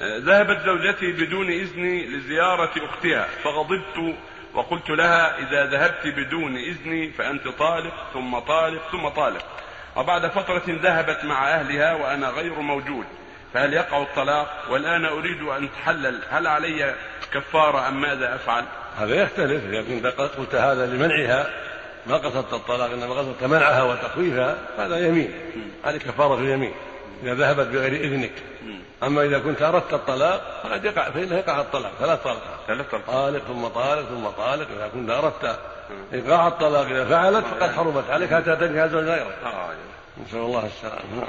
ذهبت زوجتي بدون إذني لزيارة أختها فغضبت وقلت لها إذا ذهبت بدون إذني فأنت طالق ثم طالق ثم طالق. وبعد فترة ذهبت مع أهلها وأنا غير موجود فهل يقع الطلاق؟ والآن أريد أن أتحلل هل علي كفارة أم ماذا أفعل؟ هذا يختلف إذا كنت قلت هذا لمنعها ما قصدت الطلاق إنما قصدت منعها وتخويفها هذا يمين هذه كفارة اليمين. إذا ذهبت بغير إذنك. أما إذا كنت أردت الطلاق فقد يقع فإنه يقع الطلاق. ثلاث طلقات. ثلاث طلقات. طالق ثم طالق ثم طالق. إذا كنت أردت إيقاع الطلاق إذا فعلت فقد حرمت عليك حتى تنكح زوج غيرك. آه. نسأل الله السلامة.